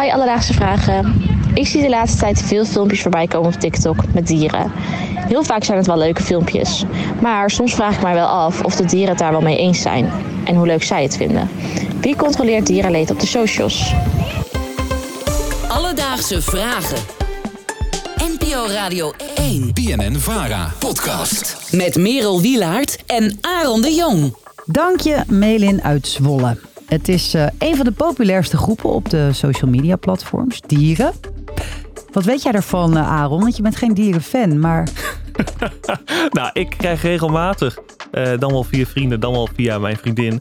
Hi Alledaagse Vragen. Ik zie de laatste tijd veel filmpjes voorbij komen op TikTok met dieren. Heel vaak zijn het wel leuke filmpjes. Maar soms vraag ik mij wel af of de dieren het daar wel mee eens zijn. En hoe leuk zij het vinden. Wie controleert dierenleed op de socials? Alledaagse Vragen. NPO Radio 1. BNN Vara. Podcast. Met Merel Wielaert en Aaron de Jong. Dank je, Melin uit Zwolle. Het is uh, een van de populairste groepen op de social media platforms, dieren. Wat weet jij daarvan, uh, Aaron? Want je bent geen dierenfan, maar... nou, ik krijg regelmatig, uh, dan wel via vrienden, dan wel via mijn vriendin...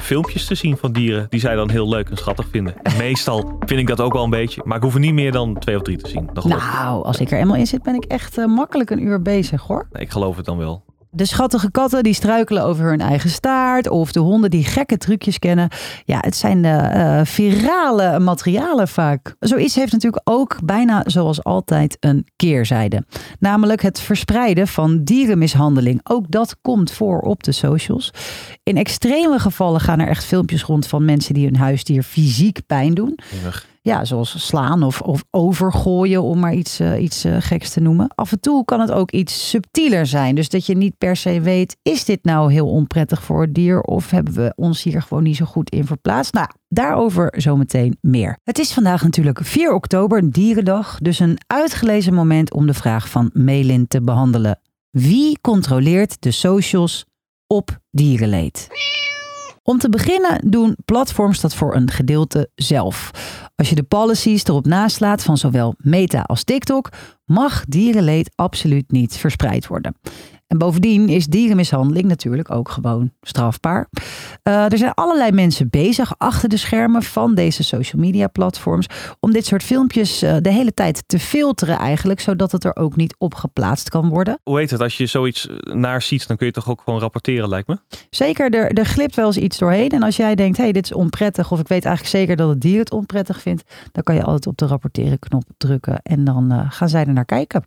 filmpjes te zien van dieren die zij dan heel leuk en schattig vinden. En meestal vind ik dat ook wel een beetje. Maar ik hoef er niet meer dan twee of drie te zien. Nou, als ik er eenmaal in zit, ben ik echt makkelijk een uur bezig, hoor. Ik geloof het dan wel. De schattige katten die struikelen over hun eigen staart. Of de honden die gekke trucjes kennen. Ja, het zijn uh, virale materialen vaak. Zoiets heeft natuurlijk ook bijna zoals altijd een keerzijde. Namelijk het verspreiden van dierenmishandeling. Ook dat komt voor op de socials. In extreme gevallen gaan er echt filmpjes rond van mensen die hun huisdier fysiek pijn doen. Ja, zoals slaan of, of overgooien, om maar iets, uh, iets uh, geks te noemen. Af en toe kan het ook iets subtieler zijn. Dus dat je niet per se weet, is dit nou heel onprettig voor het dier? Of hebben we ons hier gewoon niet zo goed in verplaatst? Nou, daarover zometeen meer. Het is vandaag natuurlijk 4 oktober, Dierendag. Dus een uitgelezen moment om de vraag van Melin te behandelen. Wie controleert de socials op dierenleed? Om te beginnen doen platforms dat voor een gedeelte zelf. Als je de policies erop naslaat van zowel Meta als TikTok, mag dierenleed absoluut niet verspreid worden. En bovendien is dierenmishandeling natuurlijk ook gewoon strafbaar. Uh, er zijn allerlei mensen bezig achter de schermen van deze social media platforms om dit soort filmpjes uh, de hele tijd te filteren eigenlijk, zodat het er ook niet op geplaatst kan worden. Hoe heet het, als je zoiets naar ziet, dan kun je toch ook gewoon rapporteren lijkt me? Zeker, er, er glipt wel eens iets doorheen. En als jij denkt, hé, hey, dit is onprettig of ik weet eigenlijk zeker dat het dier het onprettig vindt, dan kan je altijd op de rapporteren knop drukken en dan uh, gaan zij er naar kijken.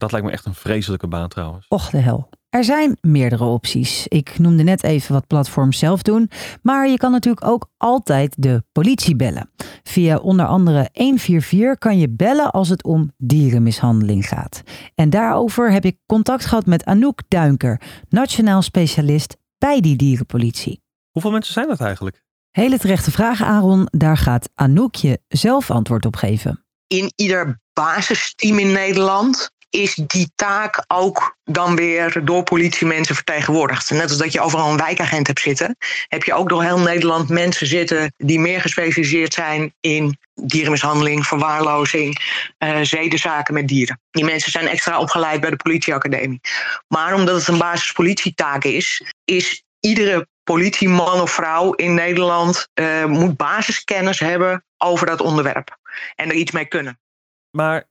Dat lijkt me echt een vreselijke baan trouwens. Och de hel. Er zijn meerdere opties. Ik noemde net even wat platforms zelf doen. Maar je kan natuurlijk ook altijd de politie bellen. Via onder andere 144 kan je bellen als het om dierenmishandeling gaat. En daarover heb ik contact gehad met Anouk Duinker, nationaal specialist bij die dierenpolitie. Hoeveel mensen zijn dat eigenlijk? Hele terechte vraag, Aaron. Daar gaat Anouk je zelf antwoord op geven. In ieder basisteam in Nederland is die taak ook dan weer door politiemensen vertegenwoordigd. Net als dat je overal een wijkagent hebt zitten, heb je ook door heel Nederland mensen zitten die meer gespecialiseerd zijn in dierenmishandeling, verwaarlozing, uh, zedenzaken met dieren. Die mensen zijn extra opgeleid bij de politieacademie. Maar omdat het een basispolitietaak is, is iedere politieman of vrouw in Nederland uh, moet basiskennis hebben over dat onderwerp en er iets mee kunnen. Maar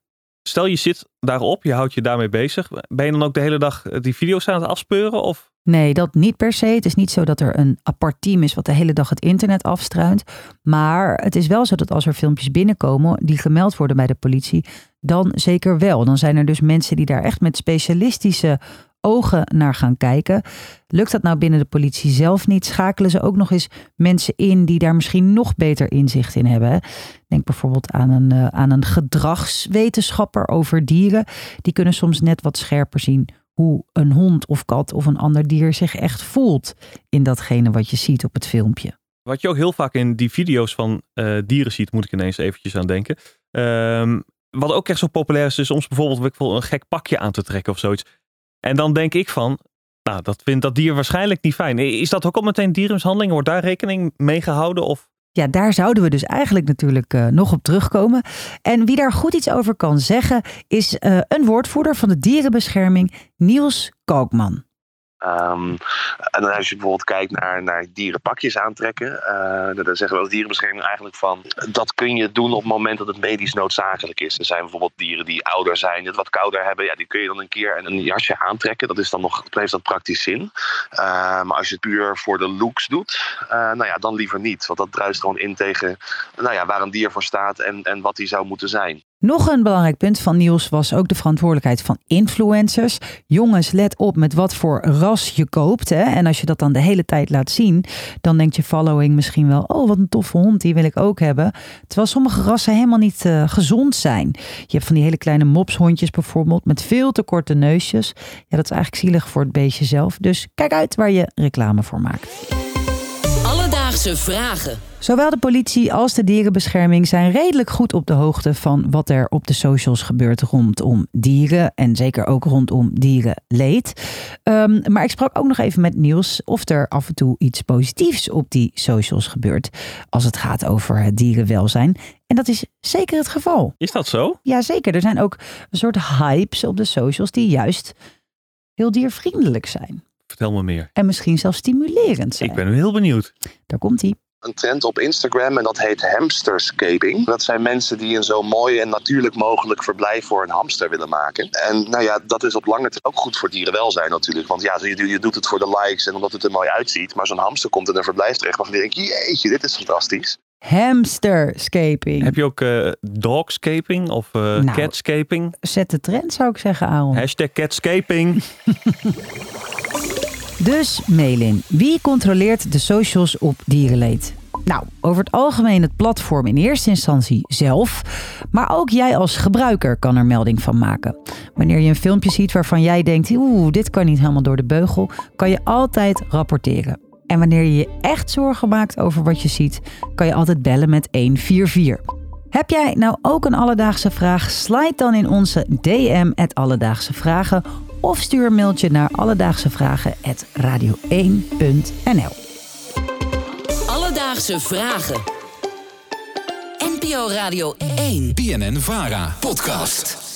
Stel je zit daarop, je houdt je daarmee bezig. Ben je dan ook de hele dag eh, die video's aan het afspeuren? Of? Nee, dat niet per se. Het is niet zo dat er een apart team is wat de hele dag het internet afstruint. Maar het is wel zo dat als er filmpjes binnenkomen die gemeld worden bij de politie, dan zeker wel. Dan zijn er dus mensen die daar echt met specialistische ogen naar gaan kijken. Lukt dat nou binnen de politie zelf niet? Schakelen ze ook nog eens mensen in die daar misschien nog beter inzicht in hebben? Denk bijvoorbeeld aan een, uh, aan een gedragswetenschapper over dieren. Die kunnen soms net wat scherper zien hoe een hond of kat of een ander dier zich echt voelt in datgene wat je ziet op het filmpje. Wat je ook heel vaak in die video's van uh, dieren ziet, moet ik ineens eventjes aan denken. Um, wat ook echt zo populair is, is soms bijvoorbeeld een gek pakje aan te trekken of zoiets. En dan denk ik van, nou, dat vindt dat dier waarschijnlijk niet fijn. Is dat ook al meteen dierenmishandeling? Wordt daar rekening mee gehouden? Of? Ja, daar zouden we dus eigenlijk natuurlijk uh, nog op terugkomen. En wie daar goed iets over kan zeggen, is uh, een woordvoerder van de dierenbescherming, Niels Kookman. Um, en als je bijvoorbeeld kijkt naar, naar dierenpakjes aantrekken, uh, dan zeggen we als dierenbescherming eigenlijk van dat kun je doen op het moment dat het medisch noodzakelijk is. Er zijn bijvoorbeeld dieren die ouder zijn, het wat kouder hebben, ja, die kun je dan een keer een jasje aantrekken. Dat is dan nog, dat heeft dan praktisch zin. Uh, maar als je het puur voor de looks doet, uh, nou ja, dan liever niet. Want dat druist gewoon in tegen nou ja, waar een dier voor staat en, en wat die zou moeten zijn. Nog een belangrijk punt van Niels was ook de verantwoordelijkheid van influencers. Jongens, let op met wat voor ras je koopt. Hè? En als je dat dan de hele tijd laat zien, dan denkt je following misschien wel: oh, wat een toffe hond, die wil ik ook hebben. Terwijl sommige rassen helemaal niet uh, gezond zijn. Je hebt van die hele kleine mopshondjes bijvoorbeeld, met veel te korte neusjes. Ja, dat is eigenlijk zielig voor het beestje zelf. Dus kijk uit waar je reclame voor maakt. Alledaagse vragen. Zowel de politie als de dierenbescherming zijn redelijk goed op de hoogte van wat er op de socials gebeurt rondom dieren. En zeker ook rondom dierenleed. Um, maar ik sprak ook nog even met Niels of er af en toe iets positiefs op die socials gebeurt. Als het gaat over het dierenwelzijn. En dat is zeker het geval. Is dat zo? Ja, zeker. Er zijn ook een soort hypes op de socials die juist heel diervriendelijk zijn. Vertel me meer. En misschien zelfs stimulerend zijn. Ik ben heel benieuwd. Daar komt hij een trend op Instagram en dat heet hamsterscaping. Dat zijn mensen die een zo mooi en natuurlijk mogelijk verblijf voor een hamster willen maken. En nou ja, dat is op lange termijn ook goed voor dierenwelzijn natuurlijk. Want ja, je, je doet het voor de likes en omdat het er mooi uitziet. Maar zo'n hamster komt in een verblijf terecht waarvan je denkt, jeetje, dit is fantastisch. Hamsterscaping. Heb je ook uh, dogscaping of uh, nou, catscaping? Zet de trend zou ik zeggen, Aaron. Hashtag catscaping. Dus Melin, wie controleert de socials op dierenleed? Nou, over het algemeen het platform in eerste instantie zelf. Maar ook jij als gebruiker kan er melding van maken. Wanneer je een filmpje ziet waarvan jij denkt: oeh, dit kan niet helemaal door de beugel, kan je altijd rapporteren. En wanneer je je echt zorgen maakt over wat je ziet, kan je altijd bellen met 144. Heb jij nou ook een alledaagse vraag? Slide dan in onze DM Alledaagse Vragen of stuur een mailtje naar alledaagsevragen.radio1.nl Alledaagse Vragen. NPO Radio 1 BNN Vara Podcast